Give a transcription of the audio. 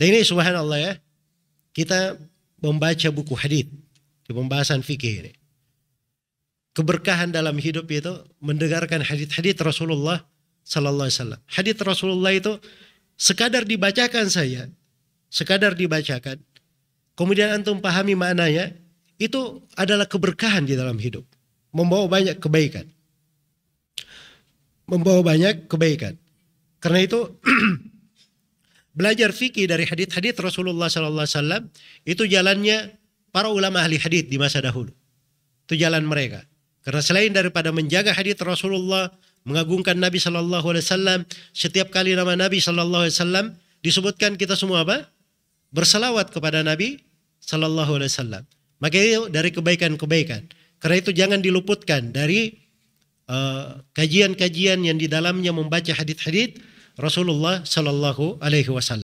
Dan ini subhanallah ya, kita membaca buku hadis di pembahasan fikih ini. Keberkahan dalam hidup itu mendengarkan hadis-hadis Rasulullah Sallallahu Alaihi Wasallam. Hadis Rasulullah itu sekadar dibacakan saya, sekadar dibacakan, kemudian antum pahami maknanya, itu adalah keberkahan di dalam hidup, membawa banyak kebaikan, membawa banyak kebaikan. Karena itu belajar fikih dari hadis-hadis Rasulullah Sallallahu Alaihi Wasallam itu jalannya para ulama ahli hadis di masa dahulu. Itu jalan mereka. Karena selain daripada menjaga hadis Rasulullah, mengagungkan Nabi Shallallahu Alaihi Wasallam, setiap kali nama Nabi Shallallahu Alaihi Wasallam disebutkan kita semua apa? Bersalawat kepada Nabi Shallallahu Alaihi Wasallam. Maka dari kebaikan-kebaikan. Karena itu jangan diluputkan dari kajian-kajian uh, yang di dalamnya membaca hadis-hadis Rasulullah Shallallahu Alaihi Wasallam.